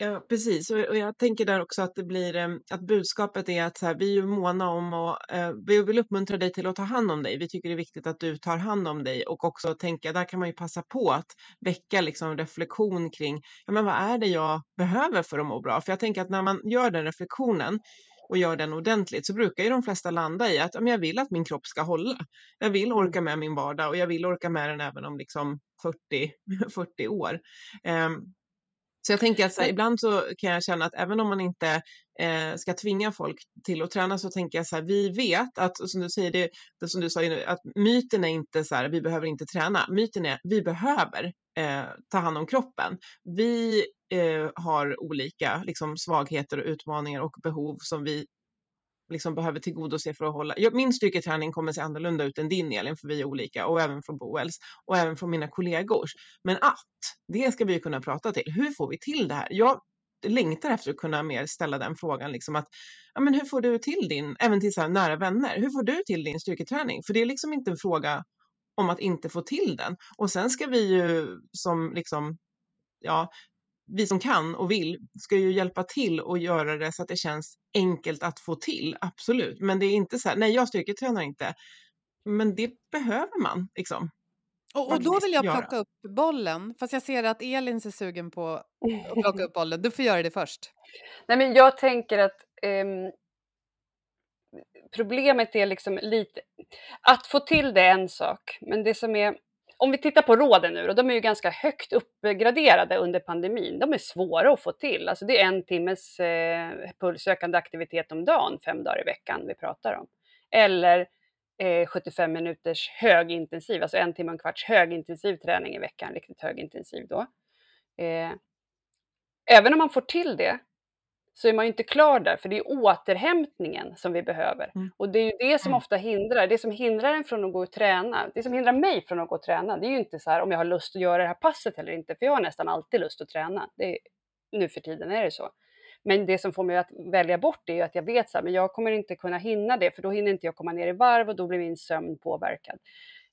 ja, precis. Och, jag tänker där också att det blir eh, att budskapet är att så här, vi är måna om och eh, vi vill uppmuntra dig till att ta hand om dig. Vi tycker det är viktigt att du tar hand om dig och också tänka, där kan man ju passa på att väcka liksom reflektion kring, ja men vad är det jag behöver för att må bra? För jag tänker att när man gör den reflektionen och gör den ordentligt så brukar ju de flesta landa i att ja, men jag vill att min kropp ska hålla. Jag vill orka med min vardag och jag vill orka med den även om liksom 40, 40 år. Ehm, Så jag tänker att så här, ibland så kan jag känna att även om man inte eh, ska tvinga folk till att träna så tänker jag så här, vi vet att, som du säger, det, det som du sa, att myten är inte så här, vi behöver inte träna. Myten är, vi behöver eh, ta hand om kroppen. Vi eh, har olika liksom, svagheter och utmaningar och behov som vi liksom behöver tillgodose för att hålla. Min styrketräning kommer se annorlunda ut än din Elin, för vi är olika och även från Boels och även från mina kollegors. Men att det ska vi kunna prata till. Hur får vi till det här? Jag längtar efter att kunna mer ställa den frågan, liksom att ja, men hur får du till din, även till så nära vänner, hur får du till din styrketräning? För det är liksom inte en fråga om att inte få till den. Och sen ska vi ju som liksom, ja, vi som kan och vill ska ju hjälpa till och göra det så att det känns enkelt att få till, absolut. Men det är inte så här, nej jag styrketränar inte. Men det behöver man liksom. Och, och då vill jag plocka göra. upp bollen, fast jag ser att Elin ser sugen på att plocka upp bollen. Du får göra det först. Nej men jag tänker att um, problemet är liksom lite, att få till det är en sak, men det som är om vi tittar på råden nu, och de är ju ganska högt uppgraderade under pandemin. De är svåra att få till. Alltså det är en timmes eh, pulssökande aktivitet om dagen, fem dagar i veckan vi pratar om. Eller eh, 75 minuters högintensiv, alltså en timme och en kvarts högintensiv träning i veckan, riktigt högintensiv då. Eh, även om man får till det så är man ju inte klar där, för det är återhämtningen som vi behöver. Mm. Och det är ju det som mm. ofta hindrar, det som hindrar en från att gå och träna, det som hindrar mig från att gå och träna, det är ju inte så här om jag har lust att göra det här passet eller inte, för jag har nästan alltid lust att träna. Det är, nu för tiden är det så. Men det som får mig att välja bort det är ju att jag vet så här, men jag kommer inte kunna hinna det, för då hinner inte jag komma ner i varv och då blir min sömn påverkad.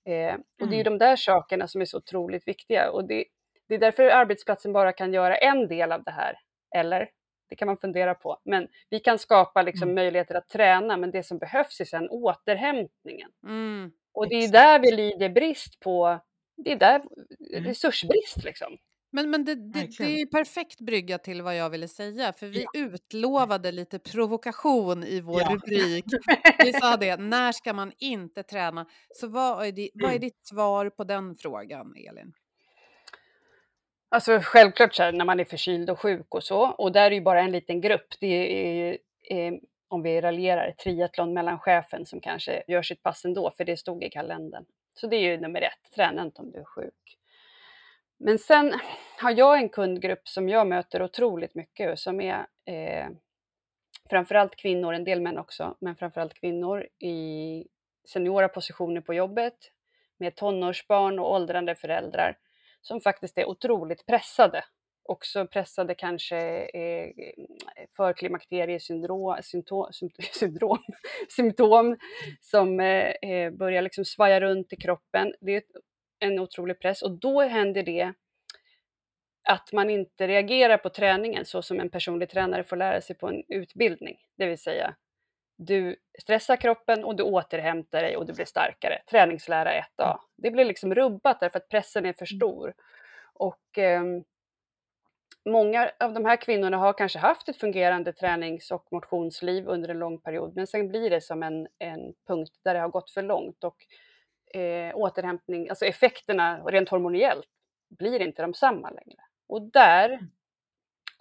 Eh, och det är ju mm. de där sakerna som är så otroligt viktiga och det, det är därför arbetsplatsen bara kan göra en del av det här, eller? Det kan man fundera på. Men vi kan skapa liksom mm. möjligheter att träna, men det som behövs är sen återhämtningen. Mm. Och det är där vi lider brist på, det är där mm. resursbrist liksom. Men, men det, det, det är perfekt brygga till vad jag ville säga, för vi ja. utlovade lite provokation i vår ja. rubrik. Vi sa det, när ska man inte träna? Så vad är, det, vad är mm. ditt svar på den frågan, Elin? Alltså självklart så här, när man är förkyld och sjuk och så, och där är ju bara en liten grupp. Det är, är eh, om vi raljerar, triathlon mellan chefen som kanske gör sitt pass ändå, för det stod i kalendern. Så det är ju nummer ett, träna inte om du är sjuk. Men sen har jag en kundgrupp som jag möter otroligt mycket och som är eh, framförallt kvinnor, en del män också, men framförallt kvinnor i seniora positioner på jobbet med tonårsbarn och åldrande föräldrar som faktiskt är otroligt pressade. Också pressade kanske eh, för klimakteriesyndrom symptom, symptom som eh, eh, börjar liksom svaja runt i kroppen. Det är en otrolig press och då händer det att man inte reagerar på träningen så som en personlig tränare får lära sig på en utbildning. Det vill säga, du stressar kroppen och du återhämtar dig och du blir starkare. Träningslära 1A. Det blir liksom rubbat därför att pressen är för mm. stor. Och eh, många av de här kvinnorna har kanske haft ett fungerande tränings och motionsliv under en lång period, men sen blir det som en, en punkt där det har gått för långt och eh, återhämtning, alltså effekterna rent hormoniellt blir inte de samma längre. Och där mm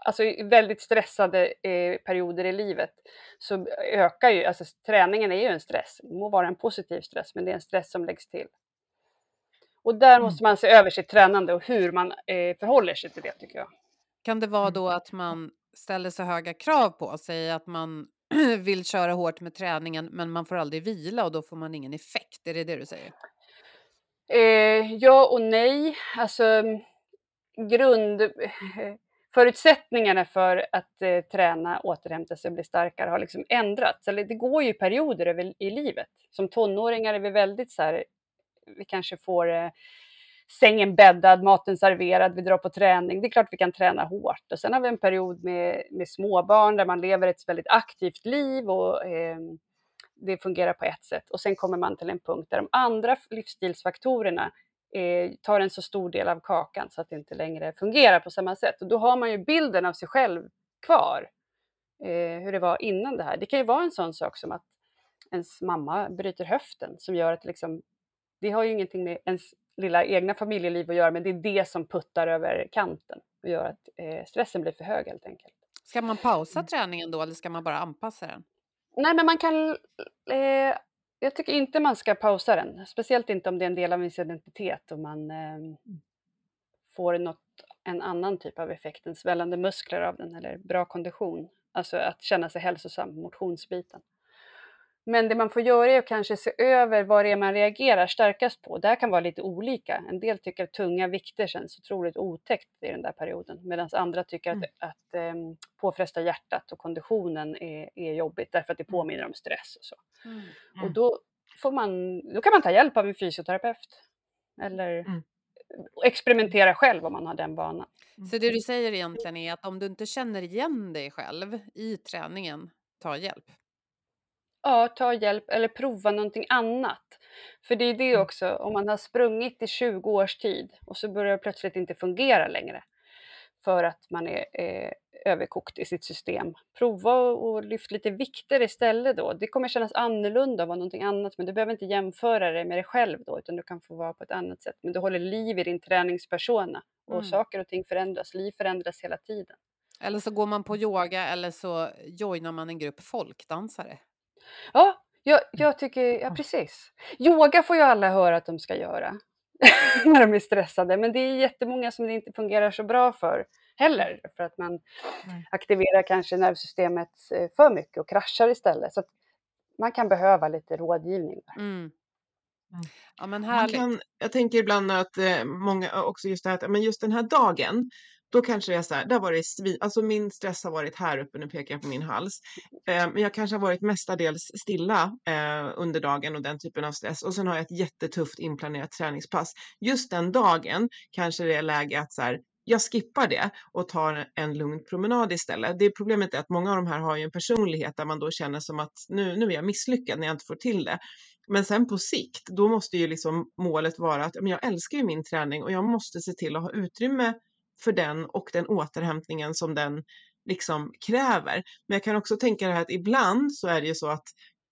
alltså i väldigt stressade eh, perioder i livet så ökar ju, alltså träningen är ju en stress, det må vara en positiv stress, men det är en stress som läggs till. Och där mm. måste man se över sitt tränande och hur man eh, förhåller sig till det tycker jag. Kan det vara mm. då att man ställer så höga krav på sig att man vill köra hårt med träningen men man får aldrig vila och då får man ingen effekt? Är det det du säger? Eh, ja och nej. Alltså grund förutsättningarna för att eh, träna, återhämta sig och bli starkare har liksom ändrats. Eller det går ju perioder över, i livet. Som tonåringar är vi väldigt så här, vi kanske får eh, sängen bäddad, maten serverad, vi drar på träning. Det är klart vi kan träna hårt. Och sen har vi en period med, med småbarn där man lever ett väldigt aktivt liv och eh, det fungerar på ett sätt. Och sen kommer man till en punkt där de andra livsstilsfaktorerna eh, tar en så stor del av kakan så att det inte längre fungerar på samma sätt. Och då har man ju bilden av sig själv kvar, eh, hur det var innan det här. Det kan ju vara en sån sak som att ens mamma bryter höften som gör att liksom, det har ju ingenting med ens lilla egna familjeliv att göra, men det är det som puttar över kanten och gör att eh, stressen blir för hög helt enkelt. Ska man pausa träningen då eller ska man bara anpassa den? Nej, men man kan... Eh, jag tycker inte man ska pausa den, speciellt inte om det är en del av ens identitet och man eh, får något, en annan typ av effekt än svällande muskler av den eller bra kondition. Alltså att känna sig hälsosam, motionsbiten. Men det man får göra är att kanske se över vad det är man reagerar starkast på. Det här kan vara lite olika. En del tycker att tunga vikter känns otroligt otäckt i den där perioden medan andra tycker Mm. att, att um, påfresta hjärtat och konditionen är, är jobbigt därför att det påminner om stress och så. Och Mm. då, får man, då kan man ta hjälp av en fysioterapeut eller Mm. experimentera själv om man har den vanan. Så det du säger egentligen är att om du inte känner igen dig själv i träningen, ta hjälp. Ja, ta hjälp eller prova någonting annat. För det är det Mm. också, om man har sprungit i 20 års tid och så börjar det plötsligt inte fungera längre för att man är eh, överkokt i sitt system. Prova och, lyft lite vikter istället då. Det kommer kännas annorlunda att vara någonting annat, men du behöver inte jämföra det med dig själv då, utan du kan få vara på ett annat sätt. Men du håller liv i din träningspersona och Mm. saker och ting förändras. Liv förändras hela tiden. Eller så går man på yoga eller så joinar man en grupp folkdansare. Ja, jag, jag tycker, ja precis. Yoga får ju alla höra att de ska göra när de är stressade, men det är jättemånga som det inte fungerar så bra för heller, för att man aktiverar kanske nervsystemet eh, för mycket och kraschar istället. Så att man kan behöva lite rådgivning. där. Mm. Ja men Man kan, jag tänker ibland att eh, många också just det här att men just den här dagen då kanske det är så här, där var det svin, alltså min stress har varit här uppe, nu pekar jag på min hals. Eh, men jag kanske har varit mestadels stilla eh, under dagen och den typen av stress och sen har jag ett jättetufft inplanerat träningspass. Just den dagen kanske det är läge att så här, jag skippar det och tar en lugn promenad istället. Det problemet är att många av de här har ju en personlighet där man då känner som att nu, nu är jag misslyckad när jag inte får till det. Men sen på sikt, då måste ju liksom målet vara att men jag älskar ju min träning och jag måste se till att ha utrymme för den och den återhämtningen som den liksom kräver. Men jag kan också tänka det här att ibland så är det ju så att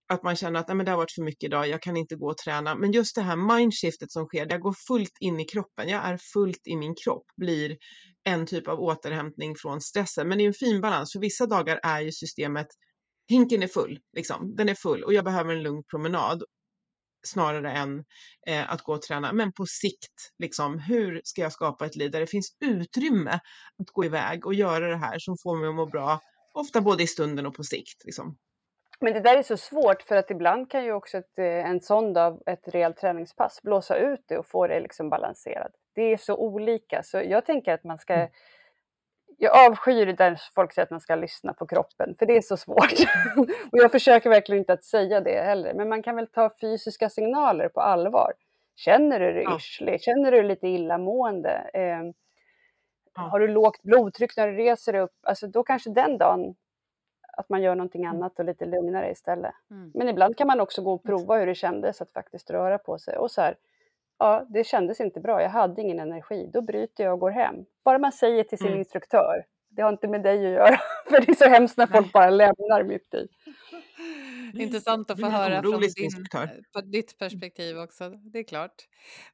att man känner att Nej, men det har varit för mycket idag, jag kan inte gå och träna. Men just det här mindshiftet som sker, jag går fullt in i kroppen, jag är fullt i min kropp, blir en typ av återhämtning från stressen. Men det är en fin balans, för vissa dagar är ju systemet, hinken är full, liksom. den är full och jag behöver en lugn promenad snarare än eh, att gå och träna. Men på sikt, liksom, hur ska jag skapa ett liv där det finns utrymme att gå iväg och göra det här som får mig att må bra, ofta både i stunden och på sikt. Liksom. Men det där är så svårt för att ibland kan ju också ett, eh, en sån dag, ett rejält träningspass, blåsa ut det och få det liksom balanserat. Det är så olika, så jag tänker att man ska jag avskyr där folk säger att man ska lyssna på kroppen, för det är så svårt. och jag försöker verkligen inte att säga det heller, men man kan väl ta fysiska signaler på allvar. Känner du dig Ja. yrslig? Känner du dig lite illamående? Eh, Ja. Har du lågt blodtryck när du reser upp? Alltså då kanske den dagen att man gör någonting annat och lite lugnare istället. Mm. Men ibland kan man också gå och prova hur det kändes att faktiskt röra på sig. Och så här, ja, det kändes inte bra, jag hade ingen energi. Då bryter jag och går hem. Bara man säger till sin Mm. instruktör, det har inte med dig att göra. För det är så hemskt när folk bara lämnar mitt i. Intressant att få höra från din, instruktör. på ditt perspektiv också. Det är klart.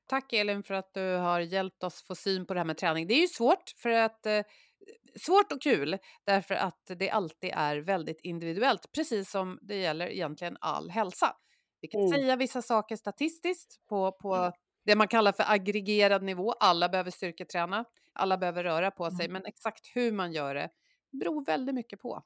Tack Elin för att du har hjälpt oss få syn på det här med träning. Det är ju svårt för att eh, svårt och kul därför att det alltid är väldigt individuellt, precis som det gäller egentligen all hälsa. Vi kan Mm. säga vissa saker statistiskt på, på det man kallar för aggregerad nivå. Alla behöver styrketräna, alla behöver röra på sig, men exakt hur man gör det beror väldigt mycket på.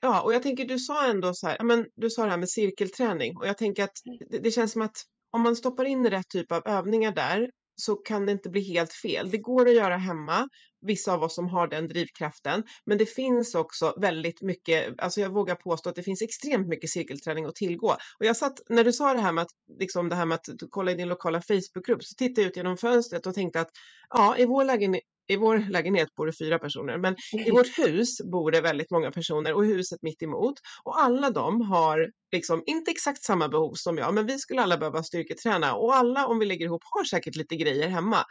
Ja, och jag tänker du sa ändå så här, men du sa det här med cirkelträning. Och jag tänker att det, det känns som att om man stoppar in rätt typ av övningar där så kan det inte bli helt fel. Det går att göra hemma, vissa av oss som har den drivkraften, men det finns också väldigt mycket, alltså jag vågar påstå att det finns extremt mycket cirkelträning att tillgå. Och jag satt, när du sa det här med att, liksom det här med att kolla i din lokala Facebookgrupp, så tittade jag ut genom fönstret och tänkte att ja, i vår lägenhet i vår lägenhet bor det fyra personer, men i vårt hus bor det väldigt många personer och huset mitt emot. Och alla de har liksom inte exakt samma behov som jag, men vi skulle alla behöva styrketräna och alla om vi lägger ihop har säkert lite grejer hemma.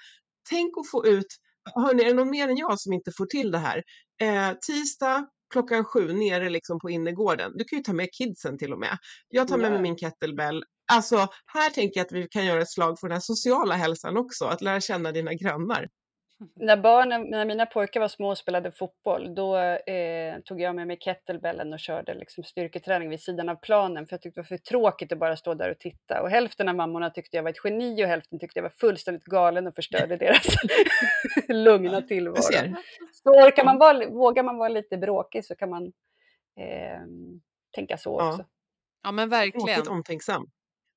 Tänk att få ut, hörni, är det någon mer än jag som inte får till det här? Eh, tisdag klockan sju nere liksom på innergården. Du kan ju ta med kidsen till och med. Jag tar med mig min kettlebell alltså här tänker jag att vi kan göra ett slag för den sociala hälsan också, att lära känna dina grannar. När, barnen, när mina pojkar var små och spelade fotboll, då eh, tog jag med mig kettlebellen och körde liksom styrketräning vid sidan av planen, för jag tyckte det var för tråkigt att bara stå där och titta. Och hälften av mammorna tyckte jag var ett geni och hälften tyckte jag var fullständigt galen och förstörde deras lugna tillvaro. Så orkar man vara, vågar man vara lite bråkig så kan man eh, tänka så Ja. också. Ja, men Tråkigt verkligen. omtänksam.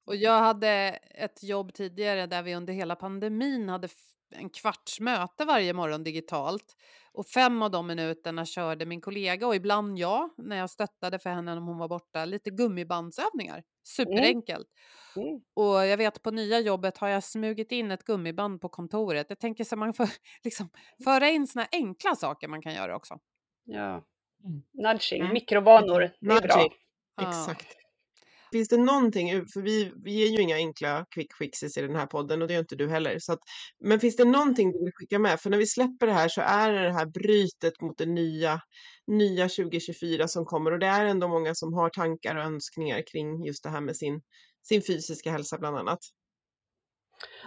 Och jag hade ett jobb tidigare där vi under hela pandemin hade en kvarts möte varje morgon digitalt. Och fem av de minuterna körde min kollega och ibland jag, när jag stöttade för henne om hon var borta, lite gummibandsövningar. Superenkelt. Mm. Och jag vet på nya jobbet har jag smugit in ett gummiband på kontoret. Jag tänker så man får liksom föra in såna enkla saker man kan göra också. Ja. Mm. Nudging, Mm. mikrovanor, det är bra. Exakt. Finns det någonting, för vi, vi är ju inga enkla quick fixes i den här podden och det är inte du heller. Så att, men finns det någonting du vill skicka med? För när vi släpper det här så är det det här brytet mot det nya, nya 2024 som kommer och det är ändå många som har tankar och önskningar kring just det här med sin, sin fysiska hälsa bland annat.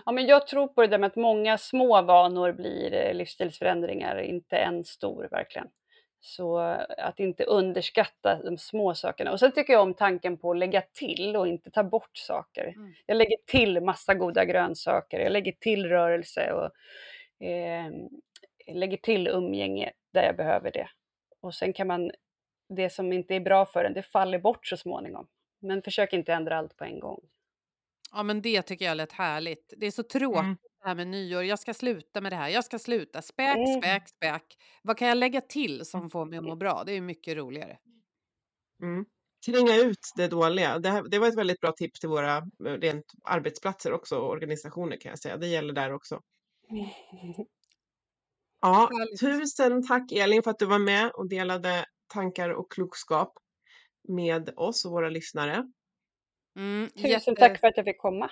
Ja, men jag tror på det där med att många små vanor blir eh, livsstilsförändringar, inte en stor verkligen. Så att inte underskatta de små sakerna. Och sen tycker jag om tanken på att lägga till och inte ta bort saker. Mm. Jag lägger till massa goda grönsaker, jag lägger till rörelse och eh, lägger till umgänge där jag behöver det. Och sen kan man, det som inte är bra för en, det faller bort så småningom. Men försök inte ändra allt på en gång. Ja, men det tycker jag lät härligt. Det är så tråkigt Mm. Det här med nyår. Jag ska sluta med det här. Jag ska sluta. Späk, Mm. späk, späk. Vad kan jag lägga till som får mig att må bra? Det är mycket roligare. Mm. Tränga ut det dåliga. Det, här, det var ett väldigt bra tips till våra eh, rent arbetsplatser också och organisationer kan jag säga. Det gäller där också. Ja, tusen tack Elin för att du var med och delade tankar och klokskap med oss och våra lyssnare. Mm, Tusen jätte- tack för att jag fick komma.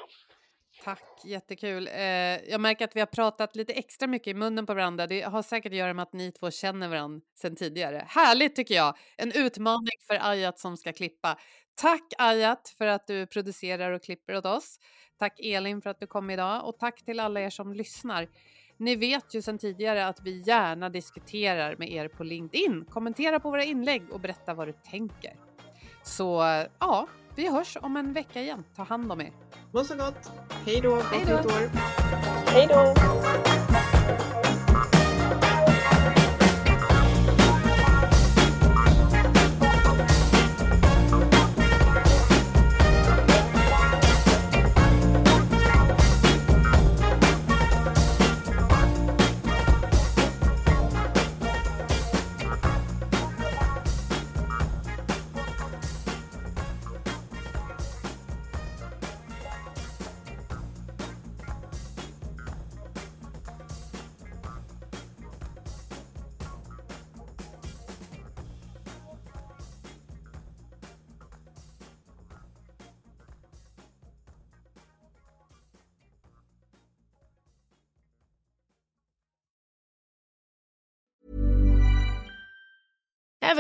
Tack, jättekul. Eh, jag märker att vi har pratat lite extra mycket i munnen på varandra. Det har säkert att göra med att ni två känner varandra sedan tidigare. Härligt tycker jag. En utmaning för Ayat som ska klippa. Tack Ayat för att du producerar och klipper åt oss. Tack Elin för att du kom idag och tack till alla er som lyssnar. Ni vet ju sedan tidigare att vi gärna diskuterar med er på LinkedIn. Kommentera på våra inlägg och berätta vad du tänker. Så ja, vi hörs om en vecka igen. Ta hand om er. Må så gott! Hej då! Gott Hej då. nytt år! Hej då!